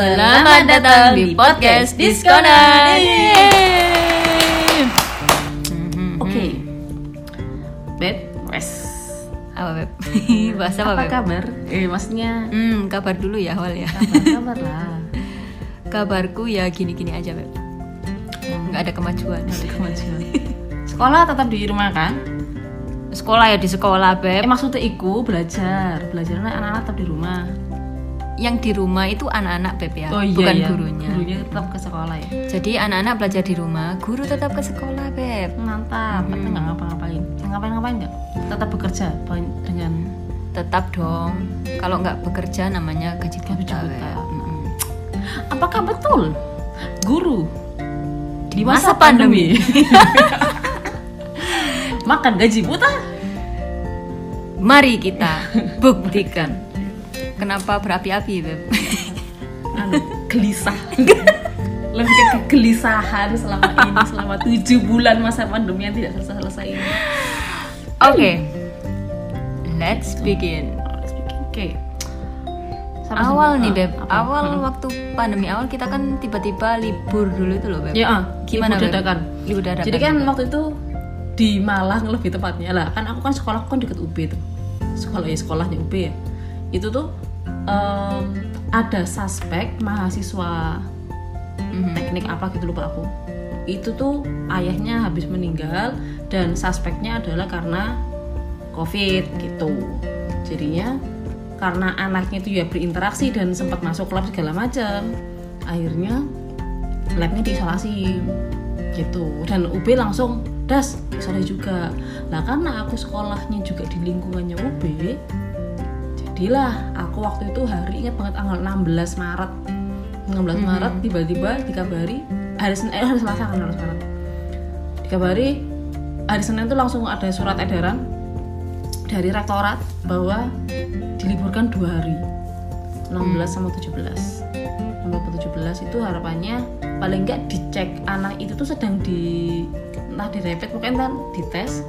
Selamat datang di podcast Diskonan. Oke, Beb, wes. Apa beb? Bahas apa, Apa beb? kabar? Eh, maksudnya Hmm, kabar dulu ya awal ya. kabar, kabar lah. Kabarku ya gini-gini aja beb. Nggak ada kemajuan. Ada kemajuan. Sekolah tetap di rumah kan? Sekolah ya di sekolah Eh beb. maksudnya iku belajar, belajarnya anak-anak tetap di rumah. Yang di rumah itu anak-anak beb ya, Oh iya bukan ya. gurunya. Gurunya tetap ke sekolah ya. Jadi anak-anak belajar di rumah, guru tetap ke sekolah beb. Mantap, berarti nggak ngapa-ngapain. Ngapain-ngapain nggak? Tetap bekerja dengan Tetap dong. Kalau nggak bekerja namanya gaji buta. Mm-mm. Apakah betul guru di masa masa, pandemi, makan gaji buta? Mari kita buktikan. Kenapa berapi-api beb? Anu, gelisah. Lebih ke kegelisahan selama ini, selama tujuh bulan masa pandemi yang tidak selesai-selesai ini. Oke, let's begin. Oke. Sampai Awal nih Ah, beb, apa? awal Mm-mm. waktu pandemi awal kita kan tiba-tiba libur dulu itu loh beb. Ya, ah, Gimana libur beb? dadakan. Libur dadakan. Jadi kan waktu itu di Malang lebih tepatnya lah kan aku kan sekolahku kan deket UB tuh sekolah ya sekolahnya UB ya itu tuh em, ada suspek mahasiswa Mhm. teknik apa gitu lupa aku. Itu tuh ayahnya habis meninggal dan suspeknya adalah karena covid gitu. Jadinya karena anaknya itu ya berinteraksi dan sempat masuk lab segala macam akhirnya labnya diisolasi gitu. Dan UB langsung das isolasi juga. Nah karena aku sekolahnya juga di lingkungannya UB jadilah aku waktu itu hari ingat banget tanggal 16 Maret. 16 Maret tiba-tiba dikabari hari Senin eh, hari Selasa kan hari Maret dikabari hari Senin itu langsung ada surat edaran dari rektorat bahwa diliburkan dua hari 16 sama 17 16 sama 17 itu harapannya paling enggak dicek anak itu tuh sedang di entah di rapid pokoknya entar dites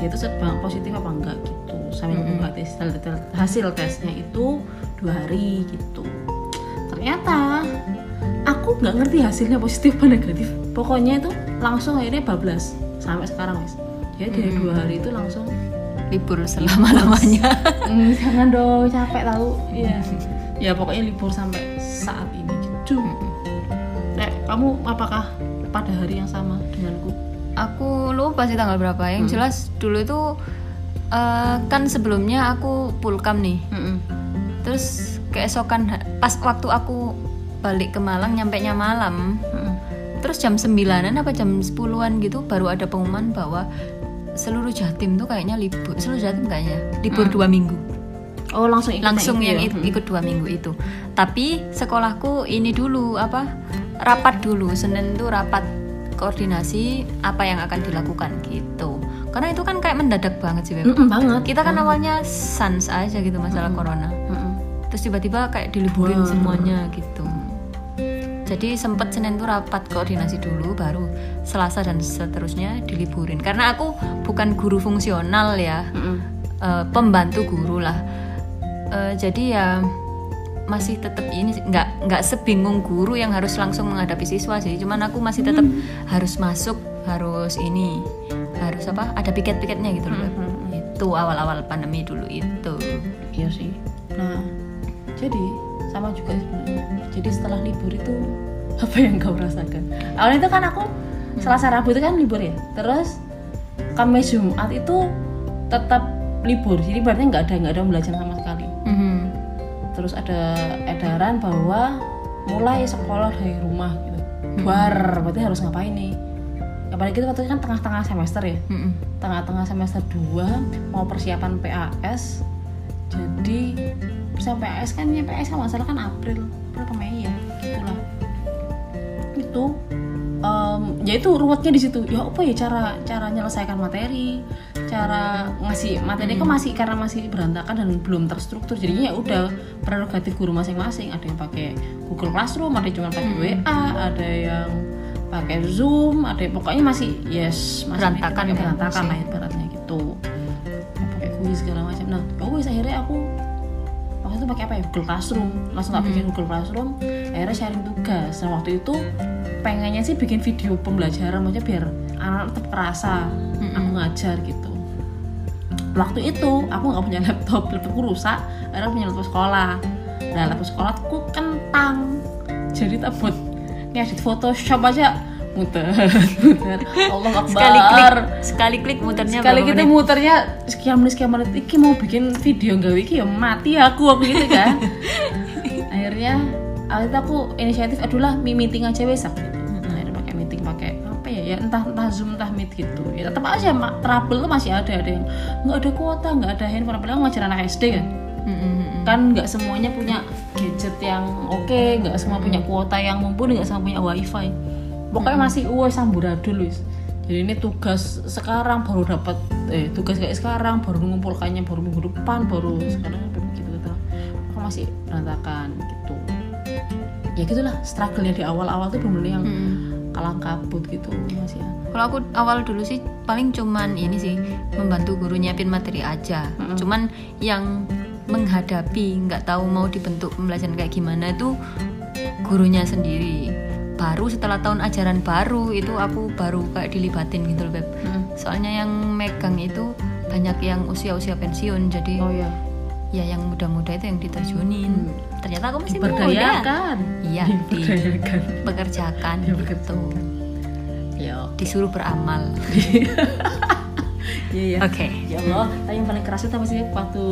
dia itu sedang positif apa enggak gitu sambil membuka tes hasil, hasil tesnya itu dua hari gitu. Ternyata aku nggak ngerti hasilnya positif apa negatif. Pokoknya itu langsung akhirnya bablas sampai sekarang guys jadi dari dua hari itu langsung libur selama-lamanya. Hmm, jangan dong capek tahu iya. Ya pokoknya libur sampai saat ini gitu. Nek, kamu apakah pada hari yang sama denganku? Aku lupa sih tanggal berapa. Yang jelas dulu itu eh, kan sebelumnya aku pulkam nih. Terus keesokan pas waktu aku balik ke Malang nyampe nya malam terus jam 9an apa jam 10an gitu baru ada pengumuman bahwa seluruh Jatim tuh kayaknya libur. Seluruh Jatim kayaknya libur dua minggu. Oh langsung ikut langsung itu yang ya? ikut dua minggu itu. Tapi sekolahku ini dulu apa rapat dulu. Senin tuh rapat koordinasi apa yang akan dilakukan gitu karena itu kan kayak mendadak banget sih Beb. Mm-mm, banget. Kita kan awalnya sans aja gitu masalah corona. Mm-mm. terus tiba-tiba kayak diliburin semuanya gitu. Jadi sempat Senin tuh rapat koordinasi dulu baru Selasa dan seterusnya diliburin. Karena aku bukan guru fungsional ya. Mm-mm. eh, pembantu guru lah. Eh, jadi ya masih tetap ini nggak nggak sebingung guru yang harus langsung menghadapi siswa sih. Cuman aku masih tetap harus masuk harus ini harus apa ada piket-piketnya gitu loh Beb. itu awal-awal pandemi dulu itu. Iya sih. Nah jadi sama juga sebenarnya. Jadi setelah libur itu apa yang kau rasakan? Awalnya itu kan aku selasa rabu itu kan libur ya? Terus kamis jumat itu tetap libur. Jadi berarti nggak ada nggak ada pembelajaran sama sekali. Mhm. terus ada edaran bahwa mulai sekolah dari rumah gitu. Bar berarti harus ngapain nih apalagi itu waktu itu kan tengah-tengah semester ya. Tengah-tengah semester 2 mau persiapan PAS jadi persiapan PAS kan ya PAS kalau salah kan April April ke Mei ya gitulah. Itu em, ya itu ruwetnya di situ. Ya apa ya cara cara menyelesaikan materi cara ngasih materi kok masih karena masih berantakan dan belum terstruktur. Jadinya ya udah prerogatif guru masing-masing. Ada yang pakai Google Classroom ada yang cuma pakai WA ada yang pakai Zoom ada pokoknya masih yes masih Berantakan ya, berantakan lah ibaratnya gitu. Pakai kuis segala macam. Nah ya wes akhirnya aku waktu itu pakai apa ya? Google Classroom. Langsung tak bikin Google Classroom. Akhirnya sharing tugas. Nah waktu itu pengennya sih bikin video pembelajaran maksudnya biar anak tetap kerasa aku ngajar gitu. Waktu itu aku nggak punya laptop laptopku rusak akhirnya punya laptop sekolah. Nah laptop sekolah aku kentang jadi tak buat ngedit Photoshop aja muter muter. Allah akbar. Sekali klik sekali klik muternya sekali kita menit? muternya sekian menit sekian menit. Iki mau bikin video nggak iki ya mati aku aku gitu kan? Akhirnya itu aku inisiatif aduh lah mi- meeting aja besok gitu. Akhirnya pakai meeting pakai apa ya? Ya entah entah zoom entah meet gitu. Ya tetap aja trouble tuh masih ada ada yang nggak ada kuota nggak ada handphone. Apalagi ngajar anak SD kan? Mm, mm, mm. Kan nggak semuanya punya gadget yang oke nggak semua punya kuota yang mumpuni nggak semua punya wifi. Pokoknya masih uwe samburadul wis. Jadi ini tugas sekarang baru dapat eh tugas kayak sekarang baru mengumpulkannya baru minggu depan baru sekarang baru gitu gitu. Maka masih berantakan gitu. Ya gitulah struggle-nya di awal-awal tuh bener yang kalang kabut gitu masih ya. Kalau aku awal dulu sih paling cuman ini sih membantu guru nyiapin materi aja. Cuman yang menghadapi nggak tahu mau dibentuk pembelajaran kayak gimana itu gurunya sendiri. Baru setelah tahun ajaran baru itu aku baru kayak dilibatin gitu loh beb. Mm. Soalnya yang megang itu banyak yang usia-usia pensiun jadi oh ya ya yang muda-muda itu yang diterjunin. Ternyata aku masih muda. Iya, diberdayakan dipekerjakan Dipekerjakan. gitu. ya Disuruh beramal. iya ya Oke. ya Allah tapi yang paling keras itu apa sih waktu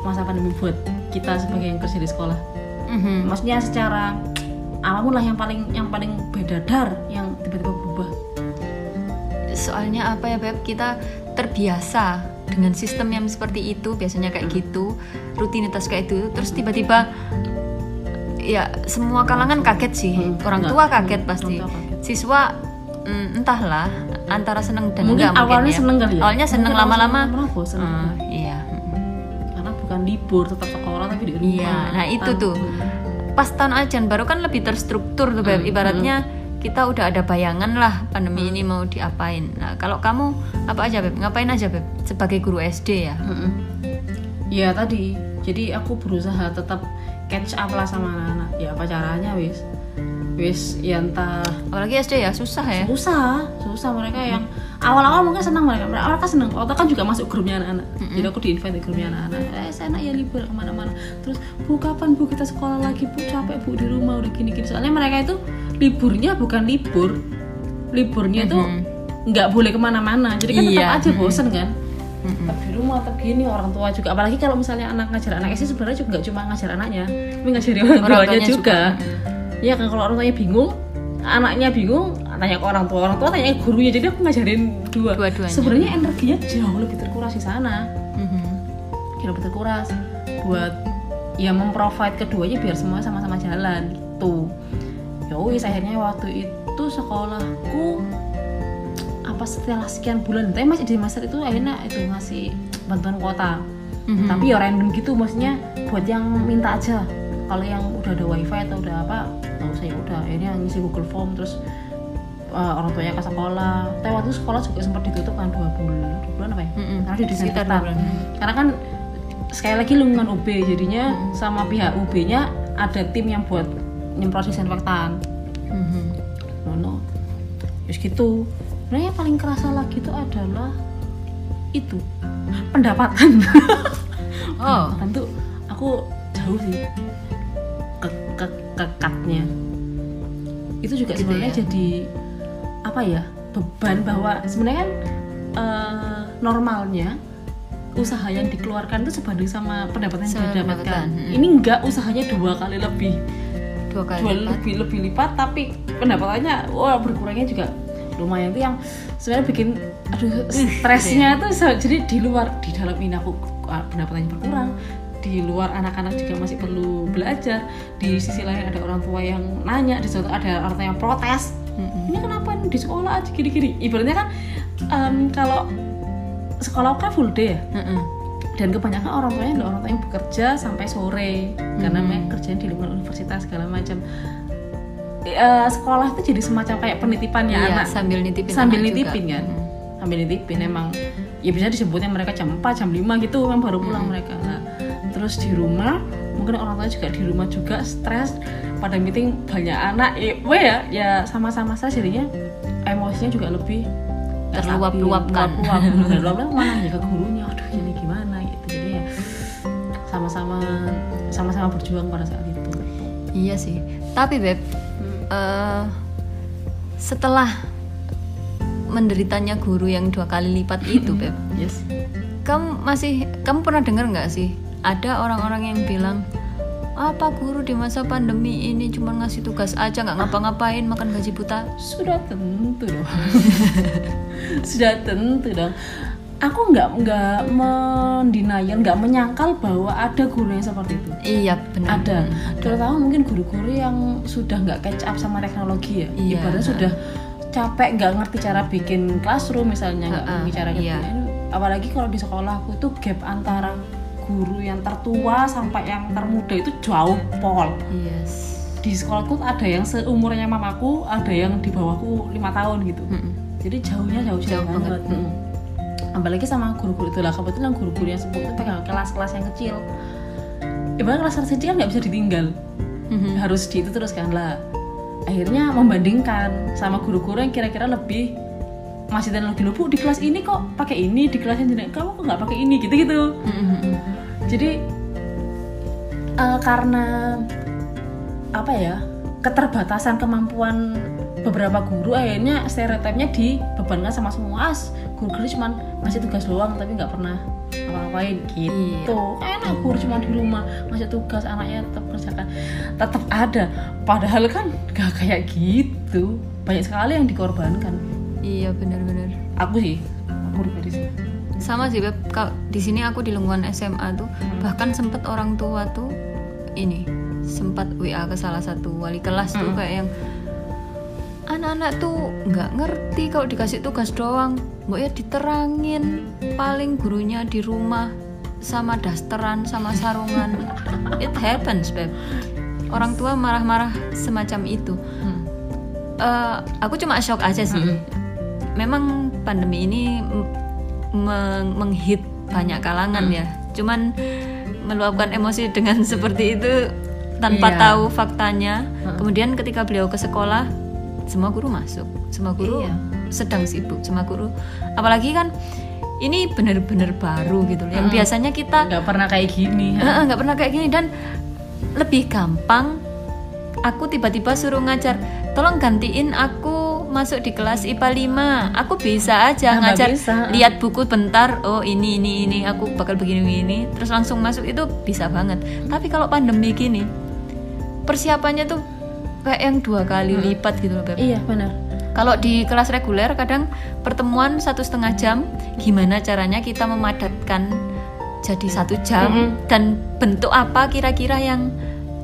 masa pandemi buat kita sebagai yang kerja di sekolah Mhm. maksudnya secara apa pun lah yang paling yang paling beda dar yang tiba-tiba berubah soalnya apa ya beb kita terbiasa dengan sistem yang seperti itu biasanya kayak gitu rutinitas kayak itu terus tiba-tiba ya semua kalangan kaget sih Hmm, orang enggak. tua Hmm, kaget pasti tua kaget. siswa mm, entahlah antara seneng dan mungkin enggak awalnya ya. seneng kali ya awalnya seneng Mungkin lama-lama awalnya libur tetap sekolah tapi di rumah. Iya, nah itu tuh. pas tahun ajaran baru kan lebih terstruktur tuh Beb. Ibaratnya kita udah ada bayangan lah pandemi ini mau diapain. Nah kalau kamu apa aja Beb? Ngapain aja Beb? Sebagai guru SD ya. Iya tadi, jadi aku berusaha tetap catch up lah sama anak-anak. Ya apa caranya wis, wis ya entah apalagi SD ya susah ya susah, susah mereka yang awal-awal mungkin senang mereka, mereka senang. Waktu kan juga masuk grupnya anak-anak, jadi aku di invite di grupnya anak-anak. Eh saya ya libur ke mana-mana. Terus bu kapan bu kita sekolah lagi bu capek bu di rumah udah gini-gini. Soalnya mereka itu liburnya bukan libur, liburnya itu nggak boleh ke mana-mana. Jadi kan tetap Iya. aja bosen kan Mm-mm. tetap di rumah tetap gini orang tua juga apalagi kalau misalnya anak ngajar anak SD sebenarnya juga nggak cuma ngajar anaknya tapi ngajari orang, Orang tuanya juga, juga. Ya kan kalau orang tuanya bingung anaknya bingung tanya ke orang tua orang tua tanya ke gurunya. Jadi aku ngajarin dua. Dua-duanya. sebenarnya energinya jauh lebih terkuras di sana. Mhm. jauh lebih terkuras buat ya memprovide keduanya biar semua sama-sama jalan. Gitu ya wis akhirnya waktu itu sekolahku apa setelah sekian bulan tapi masih di master itu akhirnya itu ngasih bantuan kuota. Mhm. tapi ya random gitu maksudnya buat yang minta aja. Kalau yang udah ada wifi atau udah apa nggak usah ya udah akhirnya ngisi Google Form terus uh, orang tuanya ke sekolah. Tapi waktu sekolah juga sempat ditutup kan dua bulan dua bulan apa ya? Mm-mm. karena di Sekitar dua bulan. karena kan sekali lagi lingkungan UB jadinya sama pihak UB-nya ada tim yang buat nyemprot disinfektan Mhm. no no terus gitu. Nah yang paling kerasa lagi itu adalah itu. Pendapatan. Oh. Tentu aku jauh sih kekatnya. Itu juga Gitu sebenarnya ya. jadi apa ya beban bahwa sebenarnya kan eh, normalnya usaha yang dikeluarkan itu sebanding sama pendapatan yang didapatkan. pendapatan, mm. ini enggak usahanya dua kali lebih. Dua kali dua lipat. lebih lebih lipat tapi pendapatannya wah berkurangnya juga lumayan. Itu yang sebenarnya bikin aduh stresnya tuh se- jadi di luar di dalam ini aku ah, pendapatannya berkurang di luar anak-anak juga masih perlu belajar. Di sisi lain ada orang tua yang nanya di situ ada orang tua yang protes. Ini kenapa di sekolah aja gini-gini? Ibaratnya kan em, kalau sekolah kan full day ya? Dan kebanyakan orang tuanya adalah orang tua yang bekerja sampai sore karena mereka kerjanya di lingkungan universitas segala macam. Eh, sekolah itu jadi semacam kayak penitipannya Iya, anak. sambil nitipin sambil anak nitipin juga. kan sambil nitipin emang ya bisa disebutnya mereka jam 4 jam 5 gitu memang baru pulang Hmm. mereka. Nah, terus di rumah mungkin orang tua juga di rumah juga stres pada meeting banyak anak ya, ya ya sama-sama saya jadinya emosinya juga lebih terluap-luapkan. terluap-luap mana ya ke gurunya aduh jadi gimana? gitu. Jadi ya sama-sama sama-sama berjuang pada saat itu. Iya sih. Tapi beb hmm. uh, setelah menderitanya guru yang dua kali lipat itu beb yes. kamu masih kamu pernah dengar nggak sih ada orang-orang yang bilang apa guru di masa pandemi ini cuma ngasih tugas aja nggak ngapa-ngapain makan gaji buta? Sudah tentu dong. Sudah tentu dong. Aku nggak nggak mendinayal nggak menyangkal bahwa ada guru yang seperti itu. Iya benar. Ada. Terutama mungkin guru-guru yang sudah nggak catch up sama teknologi ya. Iya, ibaratnya sudah capek nggak ngerti cara bikin classroom misalnya nggak uh, uh, ngerti cara iya. apalagi kalau di sekolah aku itu gap antara guru yang tertua sampai yang termuda itu jauh pol yes. Di sekolahku ada yang seumurnya mamaku ada yang di bawahku lima tahun gitu. Mm -mm. jadi jauhnya jauh jauh, jauh banget, banget. Mm. Apalagi sama guru-guru itu lah. Kebetulan guru-guru yang sepuh itu pegang kelas-kelas yang kecil. Ibaratnya kelas kecil kan nggak bisa ditinggal. Mm-hmm. harus di itu terus kan lah. Akhirnya membandingkan sama guru-guru yang kira-kira lebih masih teknologi lu di kelas ini kok pakai ini? Di kelas ini kamu kok nggak pakai ini? Gitu gitu. Jadi uh, karena apa ya keterbatasan kemampuan beberapa guru akhirnya stereotipnya dibebankan sama semua as. Guru guru cuma ngasih tugas doang tapi nggak pernah apa-apain. Gitu. Iya. enak guru cuma di rumah ngasih tugas anaknya tetap kerjakan. Tetap ada. Padahal kan gak kayak gitu. Banyak sekali yang dikorbankan. Iya benar-benar. Aku sih aku pribadi sih sama sih beb. Di sini aku di lingkungan SMA tuh hmm. bahkan sempet orang tua tuh ini sempat WA ke salah satu wali kelas hmm. tuh kayak yang anak-anak tuh nggak ngerti kalau dikasih tugas doang. Mbok ya diterangin paling gurunya di rumah sama dasteran sama sarungan. It happens beb. Orang tua marah-marah semacam itu. Hmm. uh, aku cuma shock aja sih. Hmm. Memang pandemi ini meng menghit banyak kalangan hmm. ya cuman meluapkan emosi dengan seperti itu tanpa iya. tahu faktanya hmm. kemudian ketika beliau ke sekolah semua guru masuk semua guru iya. sedang sibuk semua guru apalagi kan ini benar-benar baru gitu loh. Yang hmm. biasanya kita nggak pernah kayak gini. nggak pernah kayak gini dan lebih gampang. Aku tiba-tiba suruh ngajar, tolong gantiin aku masuk di kelas IPA 5 aku bisa aja nah, ngajar. bisa. lihat buku bentar oh ini ini ini aku bakal begini ini terus langsung masuk itu bisa banget. Tapi kalau pandemi gini persiapannya tuh kayak yang dua kali hmm. lipat gitu loh Beb. iya benar. Kalau di kelas reguler kadang pertemuan satu setengah jam gimana caranya kita memadatkan jadi satu jam? Mm -hmm. dan bentuk apa kira-kira yang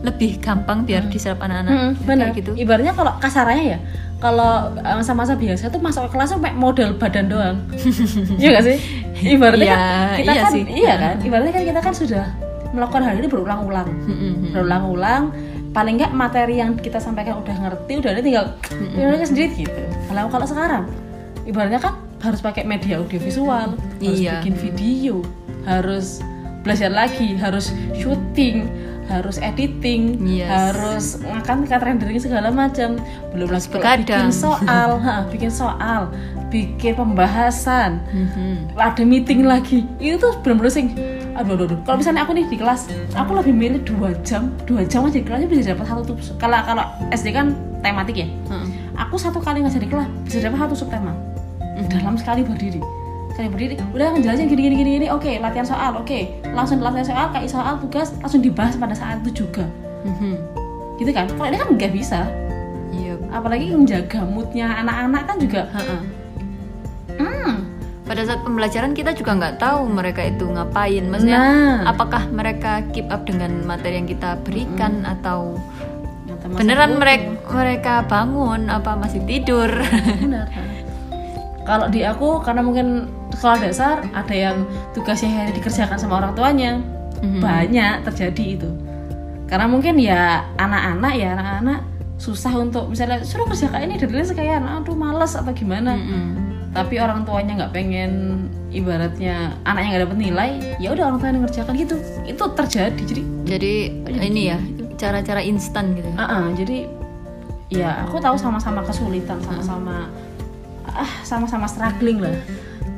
lebih gampang biar diserap anak-anak? Mm -hmm, benar. gitu. Ibaratnya kalau kasarannya ya kalau masa-masa biasa tuh masuk kelas tuh model badan doang. Iya gak sih? Ibaratnya ya, kan kita iya kan sih. iya kan? Ibaratnya kan kita kan sudah melakukan hal ini berulang-ulang. Berulang-ulang paling nggak materi yang kita sampaikan udah ngerti udah ada tinggal mm sendiri gitu. Kalau kalau sekarang ibaratnya kan harus pakai media audiovisual harus iya. bikin video harus belajar lagi harus syuting harus editing, yes. harus makan cut rendering segala macam. Belum lagi bikin soal, ha, bikin soal, bikin pembahasan, mm-hmm. ada meeting lagi. Itu tuh benar-benar sing aduh, aduh, aduh. Kalau misalnya aku nih di kelas, aku lebih milih dua jam, dua jam aja di kelasnya bisa dapat satu tuh. Kalau kalau SD kan tematik ya, hmm. aku satu kali ngajar di kelas bisa dapat satu subtema hmm. dalam sekali berdiri sekali berdiri udah ngejelasin gini gini gini gini oke latihan soal oke langsung latihan soal kayak soal tugas langsung dibahas pada saat itu juga mm-hmm. gitu kan kalau ini kan nggak bisa yep. Iya. apalagi menjaga moodnya anak-anak kan juga hmm. pada saat pembelajaran kita juga nggak tahu mereka itu ngapain maksudnya nah. apakah mereka keep up dengan materi yang kita berikan hmm. atau beneran mereka mereka bangun apa masih tidur benar kalau di aku karena mungkin sekolah dasar ada yang tugasnya hanya dikerjakan sama orang tuanya. Mm-hmm. banyak terjadi itu. Karena mungkin ya anak-anak ya anak-anak susah untuk misalnya suruh kerja kayak ini dari sekalian. Aduh males atau gimana? Mm-hmm. tapi orang tuanya nggak pengen ibaratnya anaknya nggak dapet nilai ya udah orang tuanya ngerjakan gitu. Itu terjadi jadi jadi ini ya cara-cara instan gitu uh -uh, jadi ya aku tahu sama-sama kesulitan sama-sama ah sama-sama struggling lah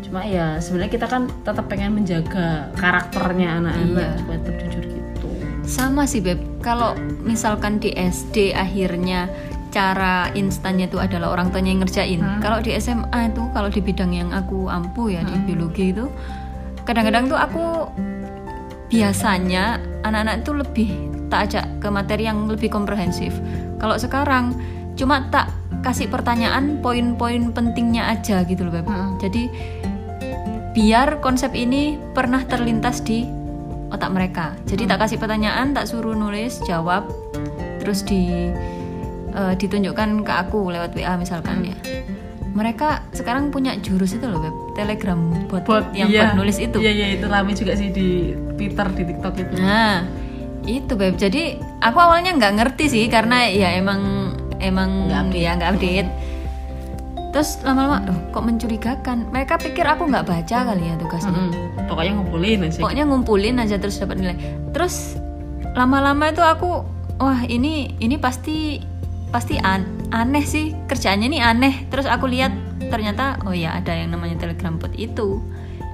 cuma ya sebenarnya kita kan tetap pengen menjaga karakternya anak-anak Iya. supaya tetap jujur gitu sama sih beb kalau misalkan di SD akhirnya cara instannya itu adalah orang tuanya yang ngerjain Hmm. kalau di SMA itu kalau di bidang yang aku ampuh ya di Hmm. biologi itu kadang-kadang tuh aku biasanya anak-anak itu lebih tak ajak ke materi yang lebih komprehensif kalau sekarang cuma tak kasih pertanyaan poin-poin pentingnya aja gitu loh beb Hmm. jadi biar konsep ini pernah terlintas di otak mereka. Jadi tak kasih pertanyaan, tak suruh nulis, jawab, terus di eh, ditunjukkan ke aku lewat WA misalkan ya. Mereka sekarang punya jurus itu loh web Telegram buat, yang iya. buat nulis itu. iya iya itu lama juga sih di Twitter di TikTok itu Nah, itu beb. Jadi aku awalnya nggak ngerti sih karena ya emang emang Nggak update. ya nggak update. Terus lama-lama, "Duh, kok mencurigakan? Mereka pikir aku nggak baca kali ya tugasnya. Mm-mm. pokoknya ngumpulin aja Pokoknya ngumpulin aja terus dapat nilai. Terus lama-lama itu aku, wah ini ini pasti pasti an- aneh sih kerjaannya ini aneh. Terus aku lihat ternyata oh ya ada yang namanya Telegram bot itu.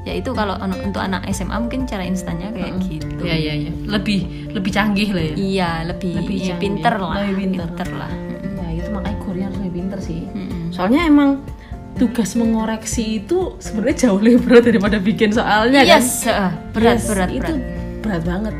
Ya itu kalau untuk anak SMA mungkin cara instannya kayak gitu. Iya iya iya. Lebih lebih canggih lah ya. Iya, lebih, Lebih canggih. pinter lah. Lebih pinter. lah. Pinter sih. Mm-mm. Soalnya emang tugas mengoreksi itu sebenarnya jauh lebih berat daripada bikin soalnya kan. Yes, eh, berat, Yes, berat, itu berat. berat banget.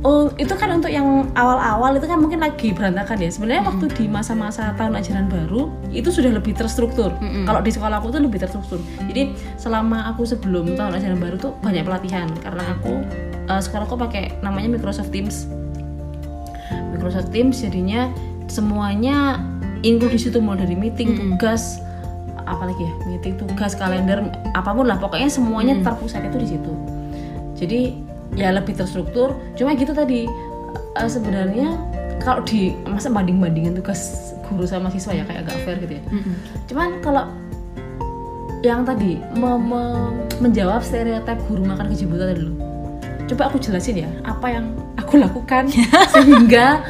Oh, itu kan untuk yang awal-awal itu kan mungkin lagi berantakan ya. Sebenarnya waktu di masa-masa tahun ajaran baru itu sudah lebih terstruktur. Mm-mm. Kalau di sekolah aku tuh lebih terstruktur. Jadi selama aku sebelum tahun ajaran baru tuh banyak pelatihan karena aku eh, sekarang aku pakai namanya Microsoft Teams. Microsoft Teams jadinya semuanya include di situ mulai dari meeting, tugas, apalagi ya meeting, tugas, kalender, apa pun lah pokoknya semuanya terpusat itu di situ. Jadi ya lebih terstruktur. Cuma gitu tadi eh, sebenarnya kalau di masa banding bandingin tugas guru sama siswa ya kayak agak fair gitu ya. Mm-mm. Cuman kalau yang tadi me- me- menjawab stereotip guru makan gaji buta tadi dulu. Coba aku jelasin ya apa yang aku lakukan sehingga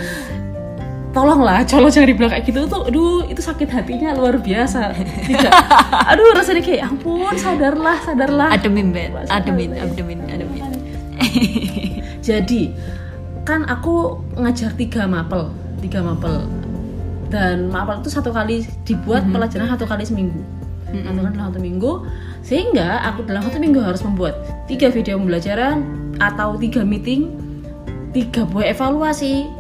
tolonglah colok jangan dibilang kayak gitu. Tuh aduh itu sakit hatinya luar biasa. Tidak. Aduh rasanya kayak "Ya ampun sadarlah sadarlah. Ademin. Bahasa Ademin, ademin, ademin. jadi kan aku ngajar tiga mapel tiga mapel. Dan mapel itu satu kali dibuat pelajaran satu kali seminggu. Kali dalam satu minggu. Sehingga aku dalam satu minggu harus membuat tiga video pembelajaran atau tiga meeting tiga buah evaluasi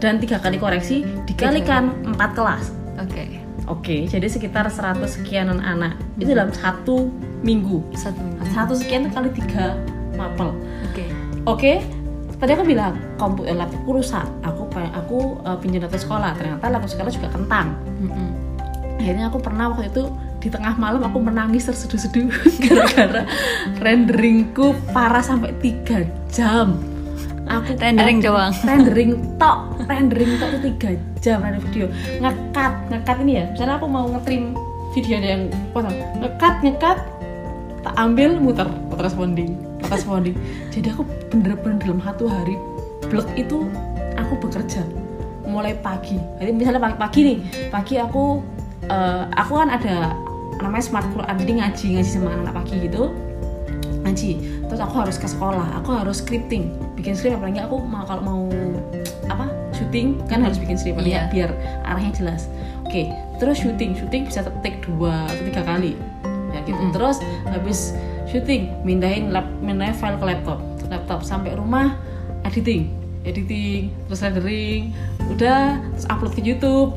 dan tiga kali koreksi dikalikan empat kelas Oke, oke jadi sekitar 100 sekianan anak itu dalam satu minggu satu minggu. satu sekian kali tiga mapel Oke. Oke, tadi aku bilang komputer laptopku rusak. Aku aku uh, pinjam laptop sekolah. Ternyata laptop sekolah juga kentang. Mm-mm. Akhirnya aku pernah waktu itu di tengah malam aku menangis terseduh-seduh gara-gara renderingku parah sampai 3 jam. Aku Rendering doang. rendering tok, rendering tok itu 3 jam render video. Ngekat, ngekat ini ya. Misalnya aku mau ngetrim video yang potong, ngekat, ngekat, tak ambil muter. Muter responding. Muter responding. Jadi aku bener-bener dalam satu hari blog itu aku bekerja. Mulai pagi. Jadi misalnya pagi-pagi nih. Pagi aku eh, aku kan ada namanya smart Quran. Jadi ngaji ngaji sama anak pagi gitu. Ngaji. Terus aku harus ke sekolah. Aku harus scripting bikin script apalagi aku mau kalau mau apa syuting kan harus bikin script paling Iya. nggak, biar arahnya jelas. Oke terus syuting syuting bisa take dua atau tiga kali. Ya gitu. Terus habis syuting mindahin lap mindahin file ke laptop. Laptop sampai rumah editing editing terus rendering. Udah terus upload ke YouTube.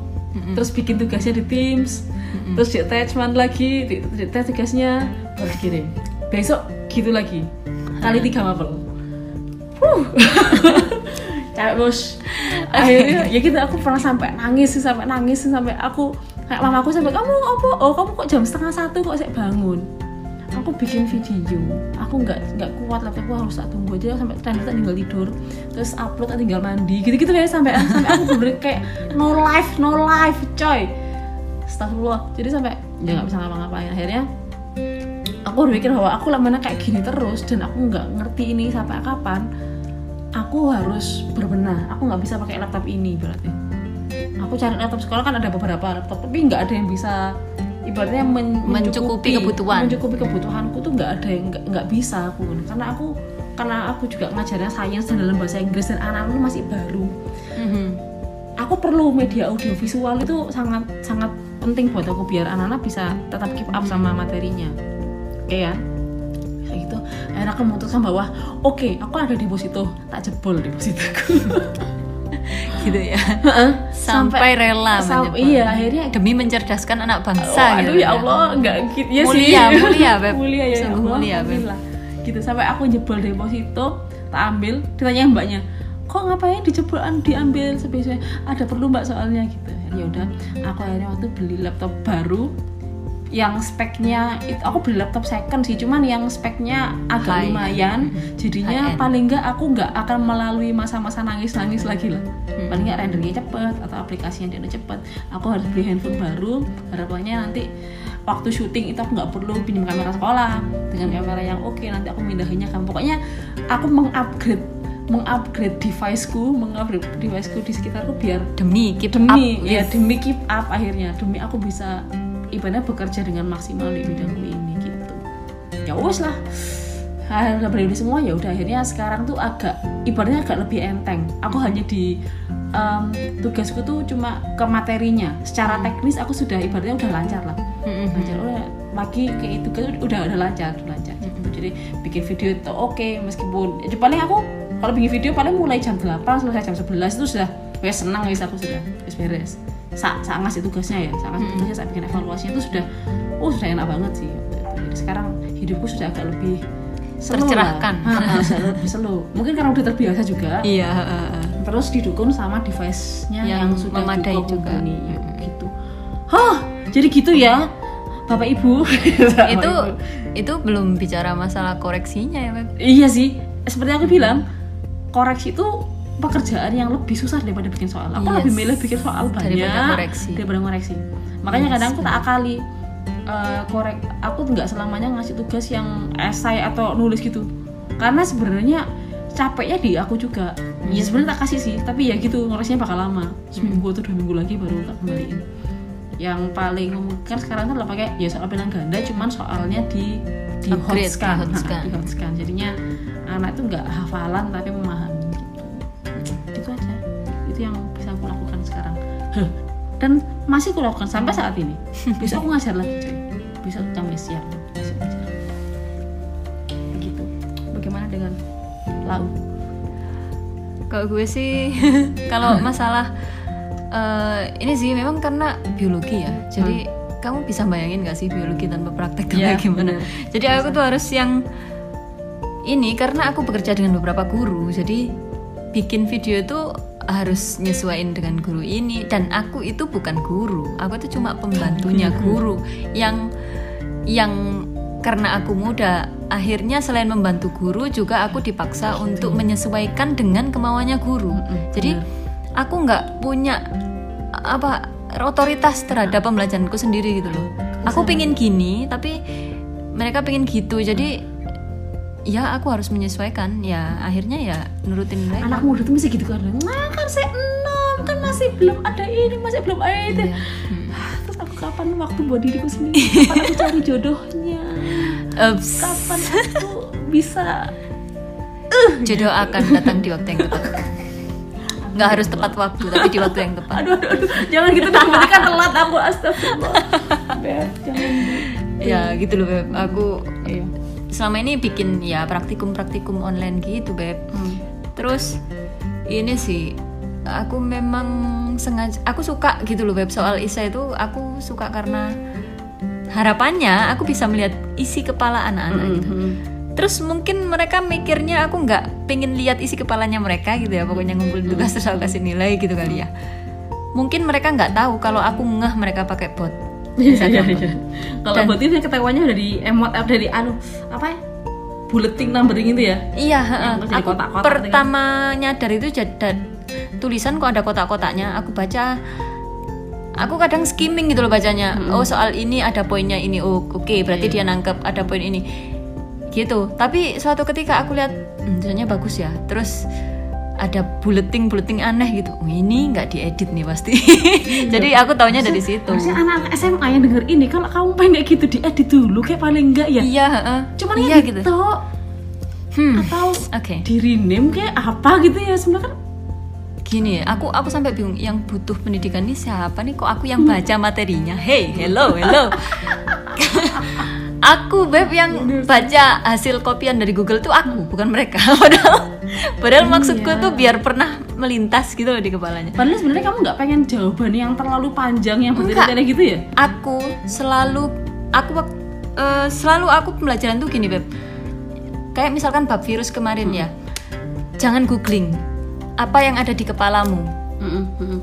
Terus bikin tugasnya di Teams. Terus di attachment lagi di, di attach tugasnya. Baru dikirim. Besok gitu lagi. Kali tiga mapel Huh. bos. Akhirnya ya gitu aku pernah sampai nangis sih sampai nangis sih, sampai aku kayak mama aku sampai kamu apa? Oh kamu kok jam setengah satu kok saya bangun? Aku bikin video. Aku nggak nggak kuat laptopku harus tak tunggu aja. Sampai ternyata tinggal tidur terus upload tinggal mandi gitu gitu ya sampai sampai aku bener kayak no life no life coy. Astagfirullah. Jadi sampai ya nggak bisa ngapa-ngapain. Akhirnya aku berpikir bahwa aku lama kayak gini terus dan aku nggak ngerti ini sampai kapan aku harus berbenah. Aku nggak bisa pakai laptop ini berarti. Aku cari laptop sekolah kan ada beberapa laptop tapi nggak ada yang bisa ibaratnya men mencukupi, kebutuhan. mencukupi kebutuhanku tuh nggak ada yang nggak bisa aku. Karena aku karena aku juga ngajarnya sains dan dalam bahasa Inggris dan anak-anak masih baru. Mm-hmm. aku perlu media audio visual itu sangat sangat penting buat aku biar anak-anak bisa tetap keep up sama materinya. Oke okay, ya akhirnya aku memutuskan bahwa oke okay, aku ada deposito tak jebol depositoku gitu ya. Sampai, rela sam iya. Akhirnya demi mencerdaskan anak bangsa oh, aduh gitu, ya. Allah nggak gitu. Ya mulia, sih. Mulia beb. Mulia ya Sungguh Allah, mulia beb. gitu sampai aku jebol deposito tak ambil. Ditanya mbaknya kok ngapain dijebol diambil sebesar ada perlu mbak soalnya gitu. Ya udah aku akhirnya waktu beli laptop baru yang speknya itu aku beli laptop second sih cuman yang speknya agak High. lumayan. Hmm. jadinya High paling nggak aku nggak akan melalui masa-masa nangis-nangis lagi lah. Hmm. paling nggak rendernya cepet atau aplikasi yang dia cepet. Aku harus beli handphone baru. Harapannya nanti waktu syuting itu aku nggak perlu pinjam kamera sekolah. Dengan kamera yang oke okay, nanti aku mindahinnya kan. Pokoknya aku mengupgrade mengupgrade deviceku, mengupgrade deviceku di sekitarku biar demi keep demi up, ya demi keep up akhirnya. Demi aku bisa ibaratnya bekerja dengan maksimal di bidangku ini gitu. Ya wes lah. Udah berdiri semua ya udah akhirnya sekarang tuh agak ibaratnya agak lebih enteng. Aku hanya di um, tugasku tuh cuma ke materinya. Secara teknis aku sudah ibaratnya udah lancar lah. Lancar. Udah pagi kayak itu kan udah udah lancar udah lancar gitu. jadi bikin video itu oke okay, meskipun ya, paling aku kalau bikin video paling mulai jam 8 selesai jam 11 itu sudah ya senang wis aku sudah wis beres saat saat ngasih tugasnya ya saat ngasih tugasnya saat bikin evaluasinya itu sudah oh sudah enak banget sih. Jadi sekarang hidupku sudah agak lebih tercerahkan. Selo mungkin karena udah terbiasa juga. Iya terus didukung sama device-nya yang, yang sudah memadai juga. Ya, gitu. Hah jadi gitu ya bapak ibu. Itu itu belum bicara masalah koreksinya ya Beb. iya sih seperti aku bilang koreksi itu pekerjaan yang lebih susah daripada bikin soal. Aku yes. lebih milih bikin soal banyak daripada koreksi. Daripada koreksi. Makanya yes. kadang aku tak akali uh, korek. Aku nggak selamanya ngasih tugas yang esai atau nulis gitu. Karena sebenarnya capeknya di aku juga. Ya hmm. sebenarnya tak kasih sih, tapi ya gitu ngoresnya bakal lama. Seminggu atau dua minggu lagi baru tak kembaliin. Yang paling memungkinkan sekarang kan pakai ya soal benang ganda, cuman soalnya di di hotscan, di hotscan. Nah, di Jadinya anak itu nggak hafalan tapi memahami itu yang bisa aku lakukan sekarang. Dan masih aku lakukan sampai saat ini. Bisa aku ngajar lagi coy bisa kami siap masih ngajar. Begitu bagaimana dengan lau? Kalau gue sih kalau masalah uh, ini sih memang karena biologi ya. Jadi hmm. kamu bisa bayangin gak sih biologi tanpa praktek itu ya, gimana? bener. jadi aku tuh harus yang ini karena aku bekerja dengan beberapa guru jadi bikin video itu harus nyesuaiin dengan guru ini. Dan aku itu bukan guru. Aku itu cuma pembantunya guru yang yang karena aku muda akhirnya selain membantu guru juga aku dipaksa untuk menyesuaikan dengan kemauannya guru. Jadi aku nggak punya apa otoritas terhadap pembelajaranku sendiri gitu loh. Aku pengen gini tapi mereka pengen gitu. Jadi ya aku harus menyesuaikan. Ya akhirnya ya nurutin mereka. Anak muda tuh masih gitu kan? Nah kan saya enam kan masih belum ada ini masih belum ada itu iya. hmm. terus aku kapan waktu buat diriku sendiri? Kapan aku cari jodohnya? Ups. kapan aku bisa uh, jodoh akan datang di waktu yang tepat. Nggak harus tepat waktu tapi di waktu yang tepat. Aduh aduh, aduh. jangan gitu dong nanti kan telat aku astagfirullah. Beb jangan ya gitu loh beb. Aku iya selama ini bikin ya praktikum-praktikum online gitu beb hmm. terus ini sih aku memang sengaja aku suka gitu loh beb soal Isa itu aku suka karena harapannya aku bisa melihat isi kepala anak-anak -hmm. gitu hmm. terus mungkin mereka mikirnya aku nggak pengen lihat isi kepalanya mereka gitu ya pokoknya ngumpulin tugas terus aku kasih nilai gitu kali ya mungkin mereka nggak tahu kalau aku ngeh mereka pakai bot Iya, iya, iya. Kalau buat itu ketawanya dari emot dari anu apa ya? Bulletin numbering itu ya? Iya, aku kotak -kotak pertama kan. nyadar itu jadi tulisan kok ada kotak-kotaknya. Aku baca aku kadang skimming gitu loh bacanya hmm. oh soal ini ada poinnya ini oh oke okay, berarti yeah. dia nangkep ada poin ini gitu tapi suatu ketika aku lihat hmm, tulisannya bagus ya terus ada bulleting bulleting aneh gitu. Oh, ini nggak diedit nih pasti. Iya. jadi aku taunya dari situ. maksudnya anak-anak SMA yang denger ini kalau kamu pengen kayak gitu diedit dulu kayak paling enggak ya? Iya uh, cuman iya gitu. hmm. atau okay. di rename kayak apa gitu ya? Sebenarnya kan gini aku aku sampai bingung yang butuh pendidikan ini siapa nih? Kok aku yang baca materinya? Hey hello hello. Aku beb yang baca hasil kopian dari Google tuh aku bukan mereka. Padahal padahal maksudku iya. tuh biar pernah melintas gitu loh di kepalanya. Padahal sebenarnya kamu nggak pengen jawaban yang terlalu panjang yang bertele gitu ya? Aku selalu aku uh, selalu aku pembelajaran tuh gini beb. Kayak misalkan bab virus kemarin hmm. ya jangan googling apa yang ada di kepalamu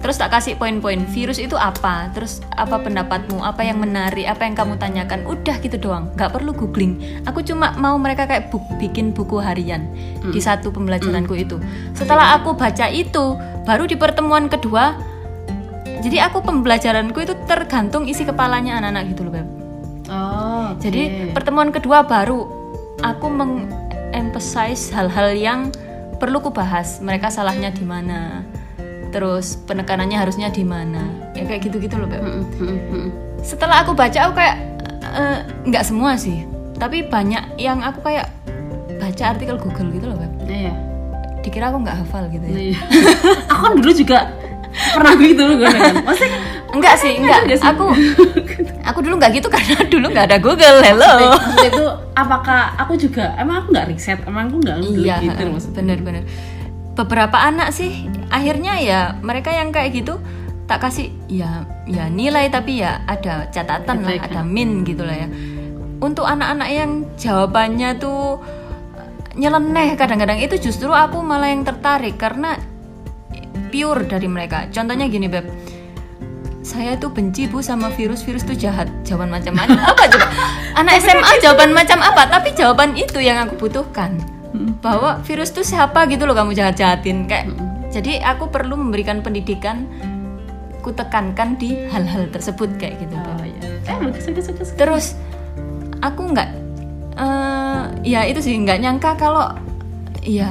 terus tak kasih poin-poin virus itu apa? Terus apa pendapatmu? Apa yang menarik? Apa yang kamu tanyakan? Udah gitu doang nggak perlu googling. Aku cuma mau mereka kayak buk, bikin buku harian mm. di satu pembelajaranku mm. itu. Setelah aku baca itu baru di pertemuan kedua jadi aku pembelajaranku itu tergantung isi kepalanya anak-anak gitu loh beb. Oh, okay. jadi pertemuan kedua baru aku mengemphasize hal-hal yang perlu ku bahas. Mereka salahnya di mana terus penekanannya harusnya di mana? Ya kayak gitu-gitu loh Beb. setelah aku baca aku kayak eh, nggak uh, semua sih. Tapi banyak yang aku kayak baca artikel Google gitu loh Beb. iya dikira aku nggak hafal gitu ya. Iya. aku kan dulu juga pernah gitu loh maksudnya enggak sih enggak aku aku dulu nggak gitu karena dulu nggak ada Google hello. Maksudnya itu apakah aku juga emang aku nggak riset emang aku nggak iya, gitu bener-bener beberapa anak sih akhirnya ya mereka yang kayak gitu tak kasih ya ya nilai tapi ya ada catatan lah ada min gitu lah ya. Untuk anak-anak yang jawabannya tuh nyeleneh kadang-kadang itu justru aku malah yang tertarik karena pure dari mereka. Contohnya gini beb. Saya tuh benci bu sama virus virus tuh jahat. Jawaban macam-macam apa coba anak SMA jawaban macam apa? Tapi jawaban itu yang aku butuhkan bahwa virus tuh siapa gitu loh kamu jahat jahatin kayak jadi aku perlu memberikan pendidikan ku tekankan di hal-hal tersebut kayak gitu oh, iya. eh, terus aku nggak uh, ya itu sih nggak nyangka kalau ya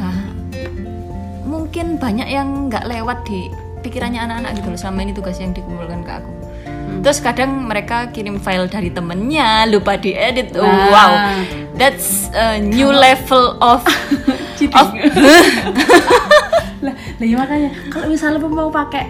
mungkin banyak yang nggak lewat di pikirannya anak-anak gitu loh. Selama ini tugas yang dikumpulkan ke aku. Hmm. terus kadang mereka kirim file dari temennya lupa diedit. Wow, wow. That's a new level of of lah lah ya makanya. Kalau misalnya mau pakai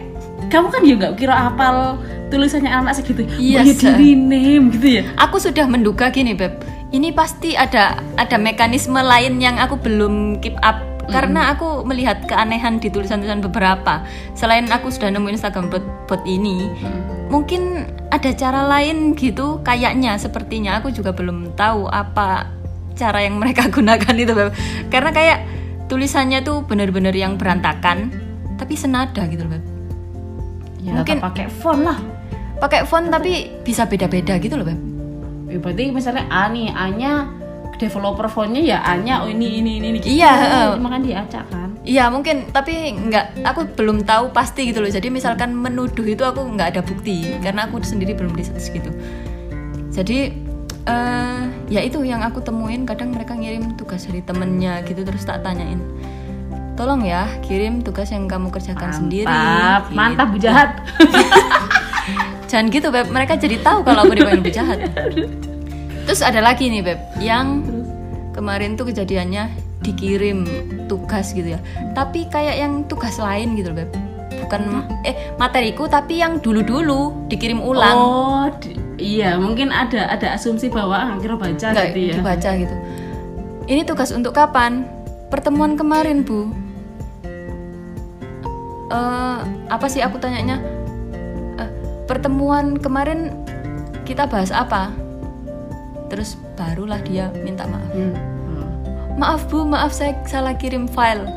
kamu kan juga kira apal tulisannya anak segitu. Iya yes, diri name gitu ya? Aku sudah menduga gini beb. Ini pasti ada ada mekanisme lain yang aku belum keep up. Karena aku melihat keanehan di tulisan-tulisan beberapa. Selain aku sudah nemu Instagram bot, bot ini mm. mungkin ada cara lain gitu kayaknya. Sepertinya aku juga belum tahu apa cara yang mereka gunakan itu karena kayak tulisannya tuh bener-bener yang berantakan tapi senada gitu loh ya, mungkin pakai font lah pakai font tapi bisa beda-beda gitu loh beb ya, berarti misalnya A nih A nya developer fontnya ya A-nya oh ini ini ini gitu. Iya, uh, makan diacak kan. Iya, mungkin tapi nggak aku belum tahu pasti gitu loh. Jadi misalkan menuduh itu aku nggak ada bukti karena aku sendiri belum riset gitu. Jadi uh, ya itu yang aku temuin. Kadang mereka ngirim tugas dari temennya gitu terus tak tanyain tolong ya kirim tugas yang kamu kerjakan mantap, sendiri. gitu. mantap bu jahat. Jangan gitu beb. Mereka jadi tahu kalau aku dipanggil bu jahat. Terus ada lagi nih beb yang kemarin tuh kejadiannya dikirim tugas gitu ya. Tapi kayak yang tugas lain gitu beb. Bukan eh materiku tapi yang dulu-dulu dikirim ulang. Oh di, iya mungkin ada ada asumsi bahwa akhirnya baca Nggak, gitu ya. dibaca gitu. Ini tugas untuk kapan? Pertemuan kemarin bu. Uh, apa sih aku tanyanya? Uh, pertemuan kemarin kita bahas apa? Terus barulah dia minta maaf. Hmm. maaf bu maaf saya salah kirim file.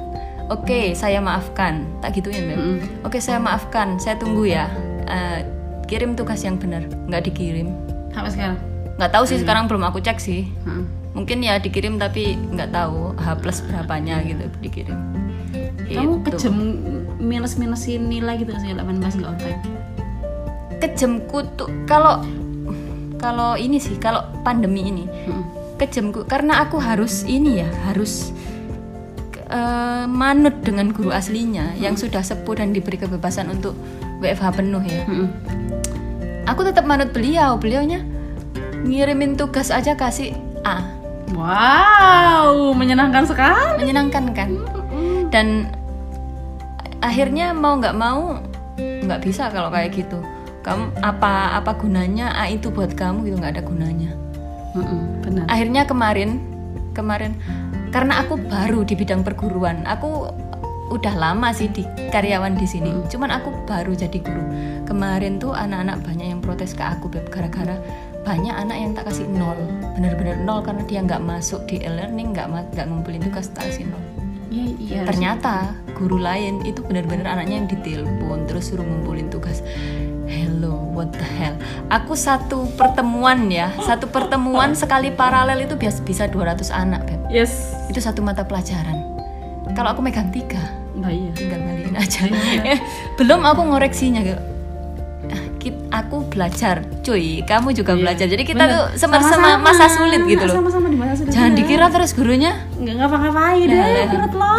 Oke okay, saya maafkan. Tak gituin ya hmm. oke okay, saya maafkan. Saya tunggu ya. Uh, kirim tugas yang benar nggak dikirim sampai sekarang nggak tahu sih hmm. sekarang belum aku cek sih hmm. mungkin ya dikirim tapi nggak tahu h plus berapanya gitu dikirim kamu gitu. kejem minus minusin nilai gitu sih 18 nggak on time kejemku tuh kalau kalau ini sih kalau pandemi ini Mm-mm. kejemku karena aku harus ini ya harus eh, manut dengan guru aslinya yang sudah sepuh dan diberi kebebasan untuk WFH penuh ya. Mm-mm. aku tetap manut beliau beliaunya ngirimin tugas aja kasih A. Wow, menyenangkan sekali. menyenangkan kan? Dan akhirnya mau nggak mau nggak bisa kalau kayak gitu. Kamu apa apa gunanya A itu buat kamu gitu nggak ada gunanya. Mm-mm, benar. akhirnya kemarin kemarin karena aku baru di bidang perguruan. Aku udah lama sih di karyawan di sini. Cuman aku baru jadi guru. Kemarin tuh anak-anak banyak yang protes ke aku Beb gara-gara banyak anak yang tak kasih nol. Bener-bener nol karena dia nggak masuk di e-learning nggak nggak ngumpulin tugas tak kasih nol. Iya, iya. ternyata guru lain itu benar-benar anaknya yang ditelepon terus suruh ngumpulin tugas. Hello what the hell? Aku satu pertemuan ya satu pertemuan sekali paralel itu biasa bisa 200 anak Beb. Yes. Itu satu mata pelajaran kalau aku megang tiga Nah, iya. tinggal ngalihin aja Eh, belum aku ngoreksinya gitu aku belajar cuy kamu juga Iya, belajar jadi kita bener. tuh sama-sama masa sulit gitu loh Sama-sama di masa sulit. jangan bener. dikira terus gurunya nggak ngapa-ngapain Nah, deh nah. menurut lo.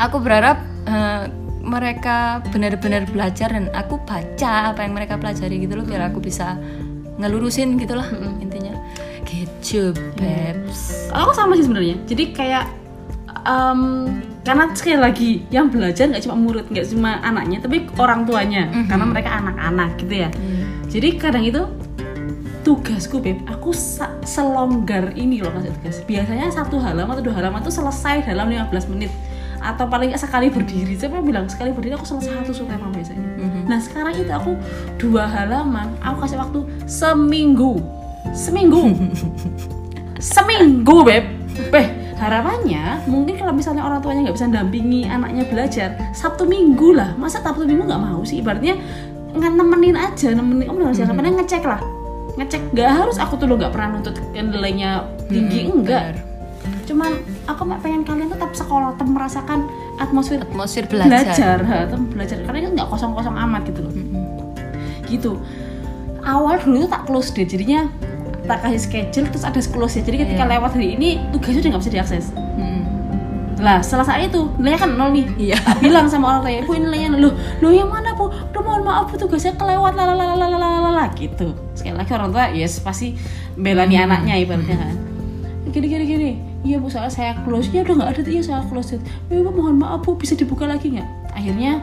aku berharap eh, mereka benar-benar belajar dan aku baca apa yang mereka pelajari gitu loh biar aku bisa ngelurusin gitulah intinya gitu babes Aku sama sih sebenarnya. Jadi kayak em, karena sekali lagi yang belajar nggak cuma murid, nggak cuma anaknya, tapi orang tuanya. Karena mereka anak-anak gitu ya. Jadi kadang itu tugasku beb, aku selonggar ini loh kasih tugas. Biasanya satu halaman atau dua halaman tuh selesai dalam 15 menit atau paling nggak sekali berdiri. Siapa bilang sekali berdiri aku selesai satu sutema biasanya. Nah sekarang itu aku dua halaman, aku kasih waktu seminggu, seminggu, seminggu beb. Beh harapannya mungkin kalau misalnya orang tuanya nggak bisa dampingi anaknya belajar Sabtu Minggu lah, masa Sabtu Minggu nggak mau sih? Ibaratnya nggak nemenin aja, nemenin kamu belajar, mm -hmm. ngecek lah, ngecek. Nggak harus aku tuh lo nggak pernah nuntut nilainya tinggi, Mm-mm, enggak. benar. Cuman aku pengen kalian tetap sekolah, tetap merasakan atmosfer atmosfer belajar, belajar, ha, belajar. Karena kan nggak kosong-kosong amat gitu loh Mm-mm. gitu awal dulu itu tak close deh jadinya tak kasih schedule terus ada close ya jadi ketika Iya. lewat hari ini tugasnya udah nggak bisa diakses. Mm-mm. lah setelah saat itu nilainya kan nol nih. Iya. Tak bilang sama orang tua bu ini nilainya nol. Loh loh yang mana bu? Aduh, mohon maaf bu tugasnya kelewat lalalalalala gitu. Sekali lagi orang tua yes pasti bela nih anaknya ibaratnya kan. Gini gini gini. Iya bu soalnya saya close. Ya udah nggak ada tuh iya saya close. Ya bu mohon maaf bu bisa dibuka lagi nggak? Akhirnya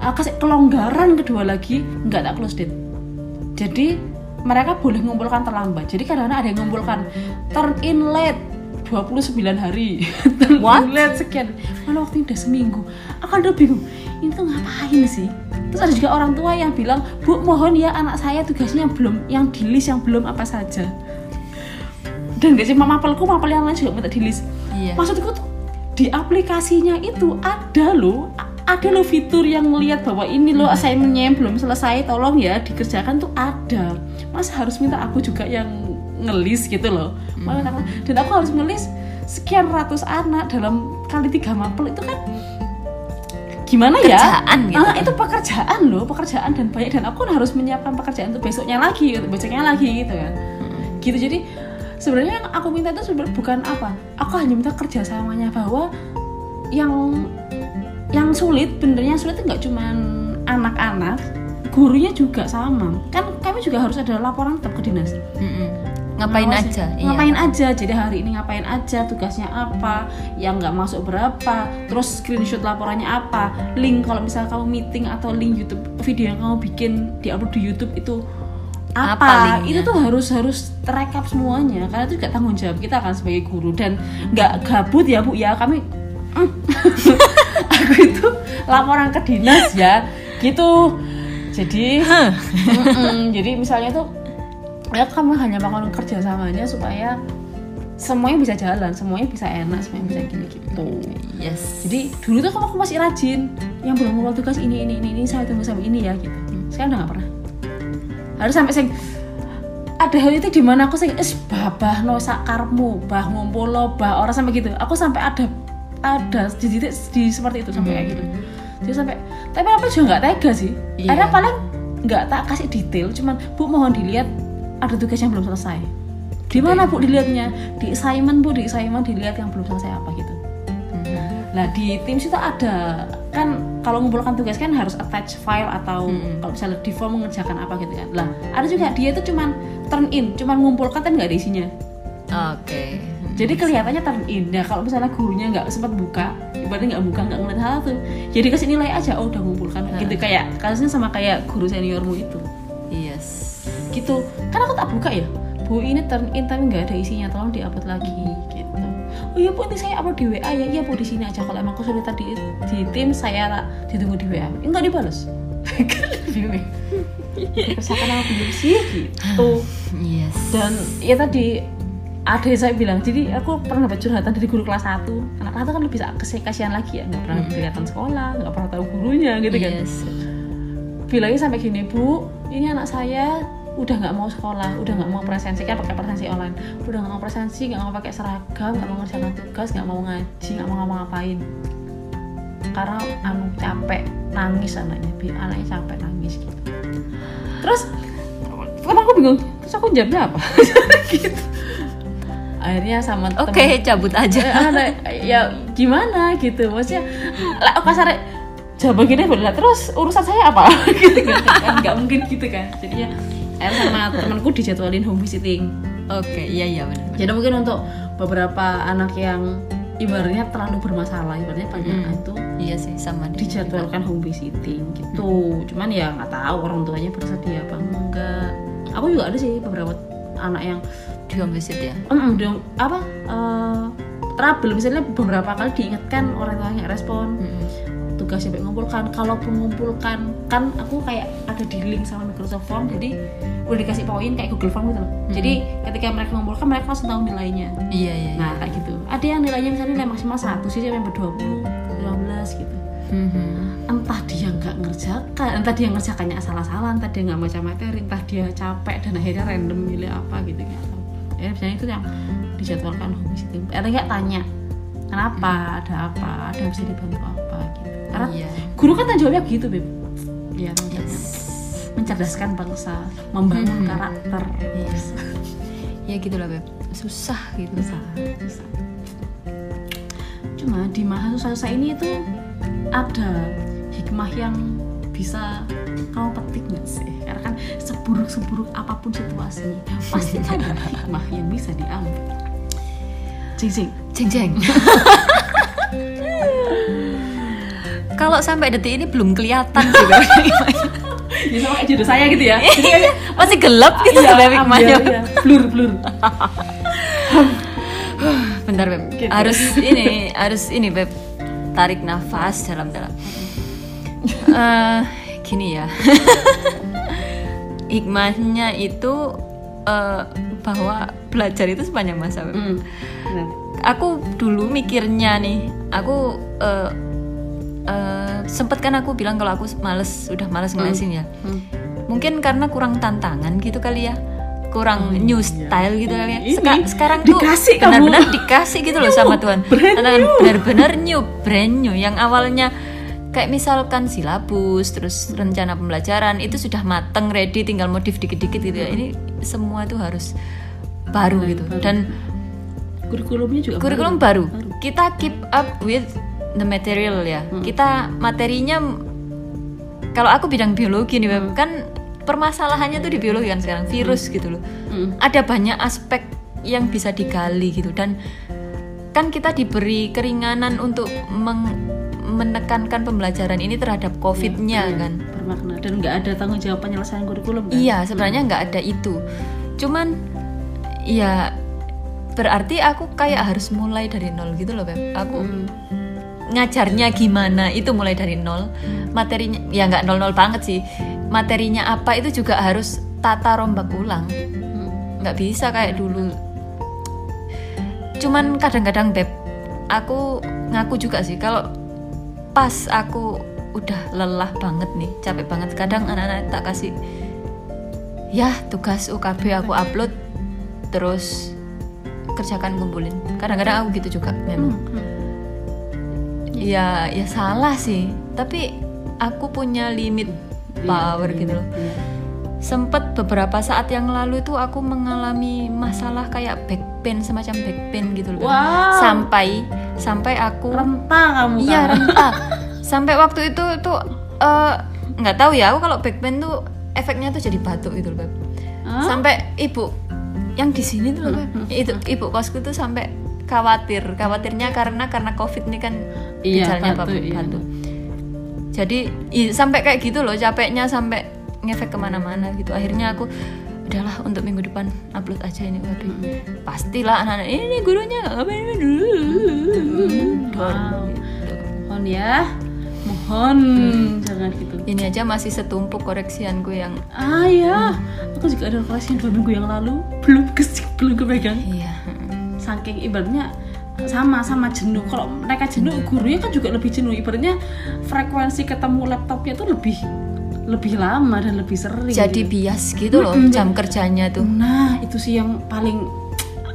uh, kasih kelonggaran kedua lagi nggak tak close date. Jadi mereka boleh mengumpulkan terlambat. Jadi kadang-kadang ada yang mengumpulkan turn in late 29 hari. Turn What? in late sekian. Mana waktu udah seminggu? Aku udah bingung ini tuh ngapain sih? Terus ada juga orang tua yang bilang bu mohon ya anak saya tugasnya yang belum yang di list yang belum apa saja. Dan gak cuma mapelku mapel yang lain juga minta di list. Iya. maksudku tuh di aplikasinya itu ada loh ada loh fitur yang ngelihat bahwa ini loh assignmentnya yang belum selesai tolong ya dikerjakan tuh ada. Mas harus minta aku juga yang ngelis gitu loh. Kata- dan aku harus ngelis sekian ratus anak dalam kali tiga mapel itu kan gimana ya? Pekerjaan gitu. Ah, itu pekerjaan loh pekerjaan dan banyak. Dan aku harus menyiapkan pekerjaan untuk besoknya lagi besoknya lagi gitu kan. Gitu. Jadi sebenarnya yang aku minta itu sebenarnya bukan apa. Aku hanya minta kerjasamanya bahwa yang yang sulit benernya sulit itu nggak cuman anak-anak gurunya juga sama. Kan kami juga harus ada laporan tetap ke dinas. Mm-mm. ngapain Ngawasin. aja? Iya. ngapain aja? Jadi hari ini ngapain aja? Tugasnya apa? Yang nggak masuk berapa? Terus screenshot laporannya apa? Link kalau misalnya kamu meeting atau link YouTube video yang kamu bikin di upload di YouTube itu Apa? Apa, linknya? itu tuh harus harus terekap semuanya. Karena itu juga tanggung jawab kita kan sebagai guru. Dan nggak gabut ya bu. Ya kami mm. aku itu laporan ke dinas ya. Gitu. Jadi Mm-mm. jadi misalnya tuh ya kamu hanya bangun kerjasamanya supaya semuanya bisa jalan semuanya bisa enak semuanya bisa gini gitu. Yes. Jadi dulu tuh aku masih rajin. Yang belum ngumpul tugas ini ini ini ini saya tunggu sampai ini ya gitu. Sekarang udah gak pernah. Harus sampai sing ada hal itu di mana aku sing es babah no sakarmu bah ngumpul lo bah orang sampai gitu. Aku sampai ada ada di titik di seperti itu sampai kayak gitu. Jadi sampai tapi apa juga nggak tega sih. Iya. karena paling nggak tak kasih detail cuman bu mohon dilihat ada tugas yang belum selesai. Gimana bu dilihatnya? Di assignment bu di assignment dilihat yang belum selesai apa gitu. Hmm. nah di tim itu ada kan kalau mengumpulkan tugas kan harus attach file atau hmm. kalau misalnya di form mengerjakan apa gitu kan. Lah ada juga dia itu cuman turn in cuman mengumpulkan tapi nggak ada isinya. Oke. okay. Jadi kelihatannya turn in nah kalau misalnya gurunya nggak sempat buka ibaratnya nggak buka nggak ngeliat hal tuh jadi kasih nilai aja oh udah mengumpulkan. Hmm. gitu kayak kasusnya sama kayak guru seniormu itu. Yes. Gitu. Kan aku tak buka ya? Bu ini turn in tapi nggak ada isinya tolong diupload lagi. Gitu. Oh iya bu nanti saya upload di WA ya. Iya bu di sini aja. Kalau emang kesulitan di, di tim saya ditunggu di WA enggak dibalas? Kan bingung kesakan aku sih gitu. Yes. Dan ya tadi ada yang saya bilang jadi aku pernah dapat curhatan dari guru kelas 1 anak kelas kan lebih kasihan lagi ya. Nggak pernah kelihatan sekolah nggak pernah tahu gurunya gitu kan. Yes. bilangnya sampai gini bu ini anak saya udah nggak mau sekolah udah nggak mau presensi kan pakai presensi online. Udah nggak mau presensi nggak mau pakai seragam nggak mau ngerjakan tugas nggak mau ngaji nggak mau ngapa-ngapain. Karena anu capek nangis anaknya bi anaknya capek nangis gitu. Terus emang aku bingung? Terus aku jawabnya apa? Gitu akhirnya sama oke okay, cabut aja. Eh, ya gimana gitu maksudnya lah kasar jawab gini boleh terus urusan saya apa? Gitu kan. Nggak mungkin gitu kan. Jadinya saya sama temanku dijadwalin home visiting. Oke okay, iya iya benar jadi mungkin untuk beberapa anak yang ibaratnya terlalu bermasalah ibaratnya banyak hmm. itu iya sih sama dijadwalkan home visiting gitu. Hmm. cuman ya nggak tahu orang tuanya bersedia apa enggak. Aku juga ada sih beberapa anak yang di home visit ya? Mm, di, apa uh, trouble. Misalnya beberapa kali diingatkan orang tuanya respon hmm tugas sampai ngumpulkan kalau mengumpulkan kan aku kayak ada di link sama Microsoft Form jadi udah dikasih poin kayak Google Form gitu loh. Hmm. jadi ketika mereka mengumpulkan mereka langsung tahu nilainya. Iya iya nah kayak gitu. Ada yang nilainya misalnya nilai maksimal satu sih sampai berdua puluh lima belas gitu. Hmm. entah dia nggak ngerjakan entah dia ngerjakannya asal-asalan entah dia nggak baca materi entah dia capek dan akhirnya random milih apa gitu ya ya misalnya itu yang dijadwalkan homeschool atau enggak tanya kenapa? Ada apa? Ada yang bisa dibantu apa? Gitu. Karena iya. guru kan jawabnya gitu beb. Ya yes. mencerdaskan bangsa membangun hmm. karakter. Yes. ya gitulah beb. Susah gitu. Susah, susah. cuma di mahasiswa ini itu ada hikmah yang bisa kamu petik nggak sih seburuk-seburuk apa pun situasi pasti ada hikmah yang bisa diambil. Cing cing. Cing cing. Kalau sampai detik ini belum kelihatan sih ya sama kayak jodoh saya gitu ya. Iya, masih gelap gitu iya, beb hikmahnya. iya. blur blur. Bentar beb. Gitu. harus ini harus ini beb. Tarik nafas dalam-dalam. Uh, gini ya hikmahnya itu uh, bahwa belajar itu sepanjang masa. Mm, aku dulu mikirnya nih aku uh, uh, sempet kan aku bilang kalau aku males udah males ngelesin ya hmm. mungkin karena kurang tantangan gitu kali ya kurang hmm, new iya. style iya. gitu kali ya Seka sekarang tuh benar-benar dikasih gitu loh sama Tuhan tantangan benar-benar new brand new yang awalnya kayak misalkan silabus terus rencana pembelajaran itu sudah mateng ready tinggal modif dikit-dikit gitu ya ini semua tuh harus baru gitu dan kurikulumnya juga kurikulum baru. baru. Kita keep up with the material ya. Hmm. Kita materinya kalau aku bidang biologi nih, hmm. kan permasalahannya tuh di biologi kan sekarang virus hmm. gitu loh. Hmm. Ada banyak aspek yang bisa digali gitu dan kan kita diberi keringanan untuk meng menekankan pembelajaran ini terhadap COVID-nya ya, kan. Bermakna. Dan nggak ada tanggung jawab penyelesaian kurikulum kan? Iya, sebenarnya nggak ada itu. Cuman ya berarti aku kayak harus mulai dari nol gitu loh, Beb. Aku hmm. ngajarnya gimana itu mulai dari nol. Materinya ya nggak nol nol banget sih. Materinya apa itu juga harus tata rombak ulang. Nggak bisa kayak dulu. Cuman kadang-kadang beb aku ngaku juga sih kalau pas aku udah lelah banget nih capek banget. Kadang anak-anak tak kasih ya tugas UKB aku upload terus kerjakan kumpulin kadang-kadang aku gitu juga memang. Hmm, hmm. Ya ya salah sih. Tapi aku punya limit power gitu loh. Iya. Sempet beberapa saat yang lalu itu aku mengalami masalah kayak back pain semacam back pain gitu loh Wow. sampai sampai aku Renta kamu iya kan? renta sampai waktu itu tuh eh, nggak tahu ya aku kalau back pain tuh efeknya tuh jadi batuk gitu loh Beb. Hah? sampai ibu yang di sini tuh loh Beb. itu ibu kosku tuh sampai khawatir khawatirnya karena karena covid ini kan Iya, gejalanya batuk, iya. jadi i- sampai kayak gitu loh capeknya sampai ngefek ke mana-mana gitu akhirnya aku udahlah untuk minggu depan upload aja ini web pastilah anak-anak ini gurunya ngapain ini dulu Wow. Mohon ya, mohon jangan gitu. ini aja masih setumpuk koreksianku yang Ah ya, aku juga ada koleksi dua minggu yang lalu belum kesik belum kepegang. iya Saking ibaratnya sama sama jenuh. Kalau mereka jenuh, gurunya kan juga lebih jenuh. Ibaratnya frekuensi ketemu laptopnya tuh lebih lebih lama dan lebih sering. jadi gitu. bias gitu loh Mm-mm. jam kerjanya tuh Nah itu sih yang paling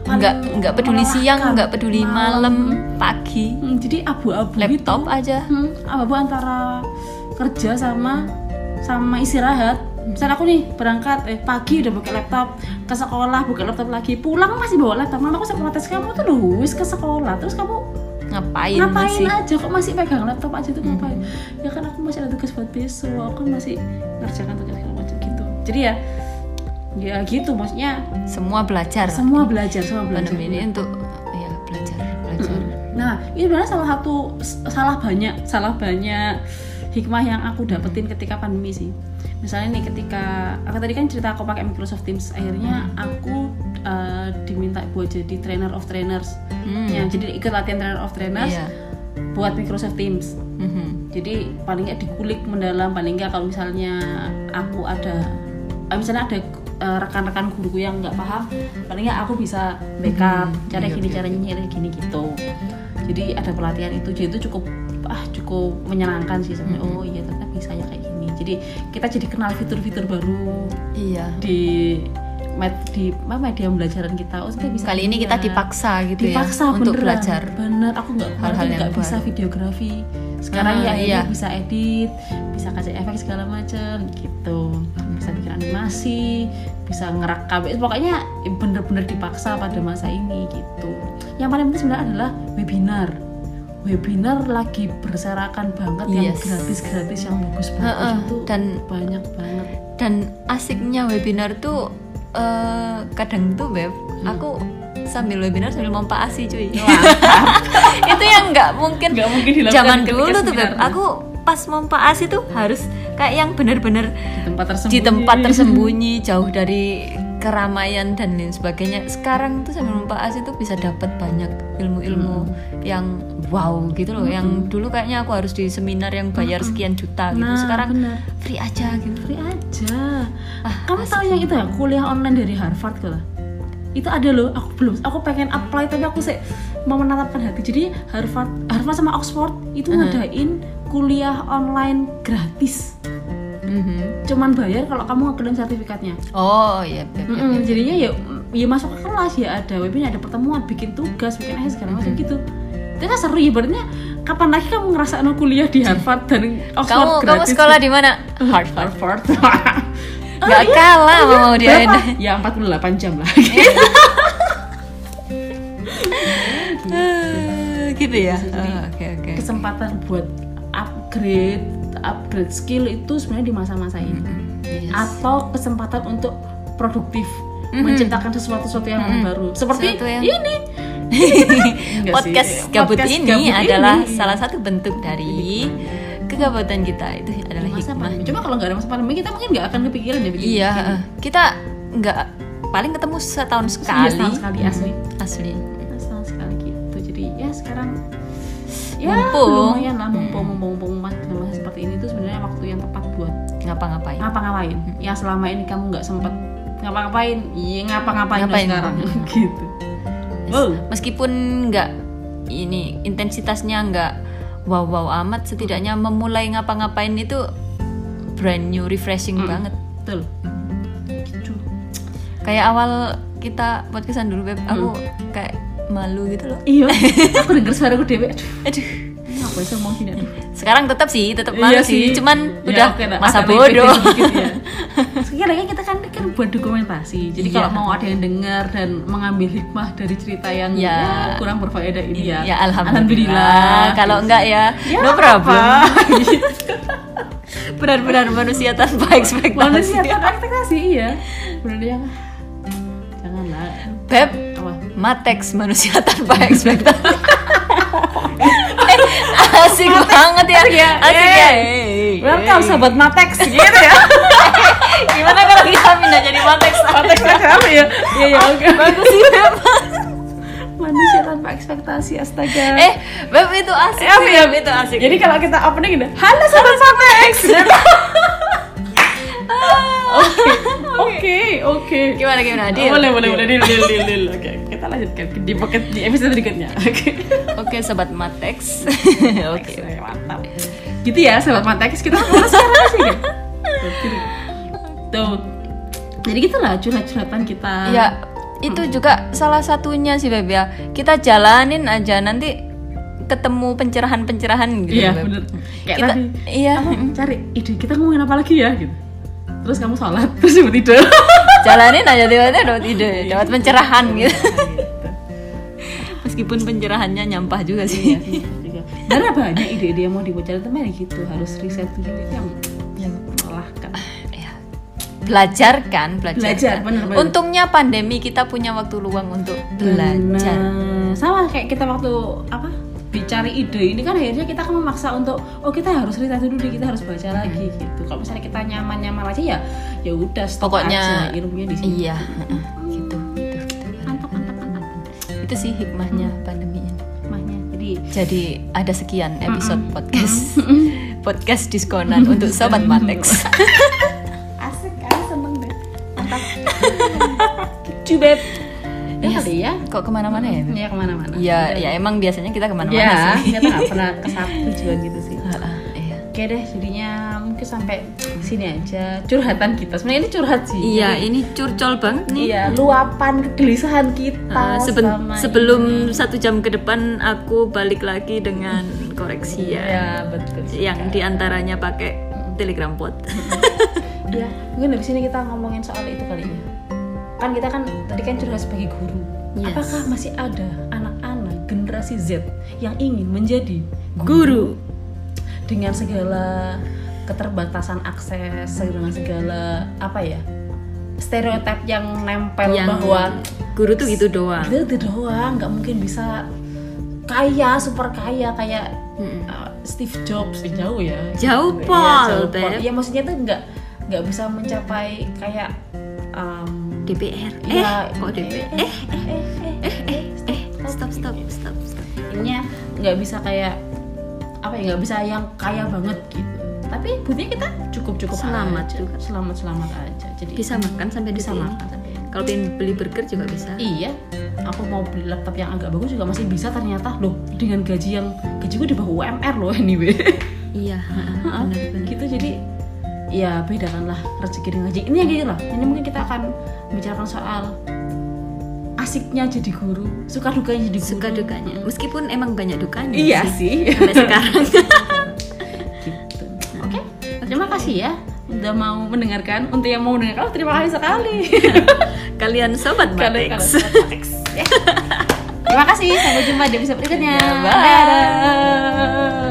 nggak nggak peduli siang nggak peduli malam pagi Hmm, jadi abu-abu laptop gitu. aja Hmm, abu-abu antara kerja sama sama istirahat. Misalnya aku nih berangkat eh pagi udah pakai laptop ke sekolah buka laptop lagi pulang masih bawa laptop mana aku sempat protes kamu tuh lu wis ke sekolah terus kamu ngapain, ngapain masih aja? Kok masih pegang laptop aja tuh ngapain? Ya kan aku masih ada tugas buat besok. Aku kan masih ngerjakan tugas segala macam gitu. Jadi ya ya gitu maksudnya. Semua belajar. Semua belajar semua belajar. Pandemi ini untuk ya belajar belajar. Nah, ini sebenarnya salah satu salah banyak, salah banyak hikmah yang aku dapetin ketika pandemi sih. Misalnya nih ketika aku tadi kan cerita aku pakai Microsoft Teams, akhirnya aku eh, diminta buat jadi trainer of trainers. Hmm. Ya, jadi ikut latihan trainer of trainers Iya. buat Microsoft Teams. Mhm. Jadi paling nggak dikulik mendalam, paling nggak kalau misalnya aku ada, eh, misalnya ada eh, rekan-rekan guruku yang nggak paham, paling nggak aku bisa backup, cara Iya, gini, oke, caranya gini gitu. Jadi ada pelatihan itu, jadi itu cukup ah cukup menyenangkan sih sebenarnya. Oh iya ternyata bisa ya kayak gini. Jadi kita jadi kenal fitur-fitur baru. Iya. Di med- di apa, media pembelajaran kita. Oh kita bisa kali ini kita ya. dipaksa gitu dipaksa ya untuk beneran. belajar bener. Aku nggak Hal-hal yang nggak bisa videografi. Sekarang Ah, ya ini iya. bisa edit bisa kasih efek segala macem gitu. Bisa bikin animasi bisa ngerekam pokoknya bener-bener dipaksa pada masa ini gitu. Yang paling penting sebenarnya adalah webinar webinar lagi berserakan banget yang Yes. gratis-gratis yang bagus-bagus Heeh, itu dan banyak banget. dan asiknya webinar tuh eh, kadang tuh beb Hmm. aku sambil webinar sambil mompa asi cuy. Itu yang nggak mungkin Nggak mungkin zaman dulu tuh beb aku pas mompa asi tuh harus kayak yang bener-bener di tempat tersembunyi di tempat tersembunyi jauh dari keramaian dan lain sebagainya. Sekarang tuh sambil mompa asi tuh bisa dapat banyak ilmu-ilmu yang wow gitu loh. Yang dulu kayaknya aku harus di seminar yang bayar sekian juta gitu. Nah, sekarang bener. free aja gitu. Free aja. Ah, Kamu tahu yang itu ya kuliah online dari Harvard gitu. Itu ada loh, aku belum, aku pengen apply tapi aku sih mau menatapkan hati. Jadi Harvard, Harvard sama Oxford itu ngadain kuliah online gratis. Mhm. Cuman bayar kalau kamu ngeklaim sertifikatnya. Oh iya, Beb. Mm-mm, jadinya ya, ya masuk ke kelas ya ada webinar, ada pertemuan, bikin tugas, bikin aja segala macam gitu. Itu kan seru ya, berarti kapan lagi kamu ngerasain kuliah di Harvard dan Oxford kamu kamu gratis? sekolah di mana? Harvard. Harvard. Gak kalah sama mau dia? Ya 48 jam lah. gitu ya. Jadi, Oh, Oke oke. Kesempatan buat upgrade, upgrade skill itu sebenarnya di masa-masa ini. Yes. Atau kesempatan untuk produktif, menciptakan sesuatu-sesuatu yang baru. Seperti yang- ini. Podcast sih. gabut Podcast ini gabut adalah ini. salah satu bentuk dari kegabutan kita itu adalah masa hikmah. pandemi. Coba kalau nggak ada masa pandemi kita mungkin nggak akan kepikiran ya bikin. Iya, eh, kita nggak paling ketemu setahun Iya, sekali. setahun sekali asli. Asli. Setahun sekali gitu. Jadi ya sekarang ya Mumpung. lumayan lah mumpung mumpung mumpung mas- masa seperti ini tuh sebenarnya waktu yang tepat buat Ngapa-ngapain? ngapa-ngapain ya selama ini kamu nggak sempet ngapa-ngapain iya ngapa-ngapain Ngapain? sekarang gitu wow Meskipun nggak ini intensitasnya nggak wow wow amat, setidaknya memulai ngapa-ngapain itu brand new, refreshing Hmm. banget. betul gitu Kayak awal kita podcastan dulu beb, aku Hmm. kayak malu gitu loh. iya aku denger suaraku dewe aduh Aduh, apa sih ngomong gini aduh sekarang tetap sih tetap Iya malu sih sih. cuman Ya, udah oke lah, masa bodoh ya. Sekarang kita kan kan buat dokumentasi. Jadi Iya. kalau mau ada yang dengar dan mengambil hikmah dari cerita yang Ya. ya, kurang berfaedah ini ya. ya alhamdulillah, kalau enggak ya, Ya, no problem benar-benar manusia tanpa ekspektasi manusia tanpa ekspektasi iya. Benar ya. Janganlah. Beb? Matex manusia tanpa ekspektasi eh, asik banget ya asik ya Eh, Welcome eh. sahabat Matex gitu ya. gimana kalau kita pindah jadi Matex Matex apa ya? Iya ya oke. bagus sih Manusia tanpa ekspektasi astaga. eh Beb itu asik Ya, sih, ya. Beb itu asik Jadi kalau kita opening gitu, halo sahabat Matex. Oke, oke, oke. gimana gimana Deal? boleh, boleh, boleh, deal, deal, deal, deal. Oke, kita lanjutkan di pocket di episode berikutnya. Oke. oke sobat Matex oke Oke, mantap. Gitu ya, sahabat Matex, kita mulai sekarang aja ya. Tuh, gitu. Tuh. Jadi gitulah curhat-curhatan kita. ya itu juga salah satunya sih Beb ya kita jalanin aja nanti ketemu pencerahan-pencerahan gitu Iya, bener. Kayak kita tadi. iya Apa, cari ide kita ngomongin apa lagi ya gitu. Terus kamu sholat, terus tiba tidur. Jalanin aja tiba-tiba dapat ide dapat pencerahan gitu Gitu. meskipun pencerahannya nyampah juga sih juga. Karena banyak ide-ide yang mau dibocor teman gitu harus riset dulu itu yang yang melelahkan. Belajar kan belajar, Belajar, kan. bener-bener. untungnya pandemi kita punya waktu luang untuk belajar sama kayak kita waktu apa dicari ide ini kan akhirnya kita kan memaksa untuk oh kita harus riset dulu deh kita harus baca lagi gitu kalau misalnya kita nyaman nyaman aja ya ya udah stop pokoknya aja ilmunya di sini. iya heeh, gitu gitu. Gitu mantap mantap mantap itu sih hikmahnya pandemi ini. Hikmahnya. Jadi jadi ada sekian episode podcast. Podcast diskonan untuk sobat Matex asik kan seneng deh. Mantap gitu beb ya kali ya kok ke mana-mana ya? Beb? ya ke mana-mana. Ya ya emang biasanya kita ke mana-mana ya sih. kita nggak pernah ke satu tujuan gitu sih. Heeh, iya. Oke deh, jadinya mungkin sampai sini aja curhatan kita. Sebenarnya ini curhat sih. iya Jadi, ini curcol banget nih Iya, luapan kegelisahan kita. Uh, seben- selama sebelum ini. satu jam ke depan aku balik lagi dengan koreksi ya, ya betul. yang di antaranya pakai telegram bot Ya, mungkin habis ini kita ngomongin soal itu kali ya. Kan kita kan tadi kan curhat sebagai guru. Yes. Apakah masih ada anak-anak generasi Z yang ingin menjadi guru dengan segala keterbatasan akses, dengan segala apa ya? stereotip yang nempel yang bahwa guru tuh gitu doang itu itu doang nggak mungkin bisa kaya super kaya kayak Mm-mm. uh, Steve Jobs Eh, jauh ya Jauh, jauh, Beb. Pol. Iya, maksudnya tuh nggak nggak bisa mencapai kayak um, DPR eh ya, kok DPR eh eh eh eh eh stop stop stop stop ininya nggak bisa kayak apa ya nggak bisa yang kaya banget gitu tapi buktinya kita cukup cukup Selamat aja. juga. selamat selamat aja jadi bisa makan sampai di bisa sini makan sampai kalau pengen beli burger juga bisa Iya, aku mau beli laptop yang agak bagus juga masih bisa ternyata loh dengan gaji yang gaji gue di bawah UMR loh anyway. iya Heeh, benar benar gitu jadi ya bedakanlah rezeki dengan gaji. Ini yang gitu lah. Ini mungkin kita akan bicarakan soal asiknya jadi guru, suka dukanya jadi guru. suka dukanya meskipun emang banyak dukanya Iya sih sih. sampai sekarang terima kasih ya udah mau mendengarkan. Untuk yang mau mendengarkan, oh, terima kasih sekali. kalian sobat Matex kalian Matex. Ya. Terima kasih, sampai jumpa di episode berikutnya. Ya, bye. Dadah.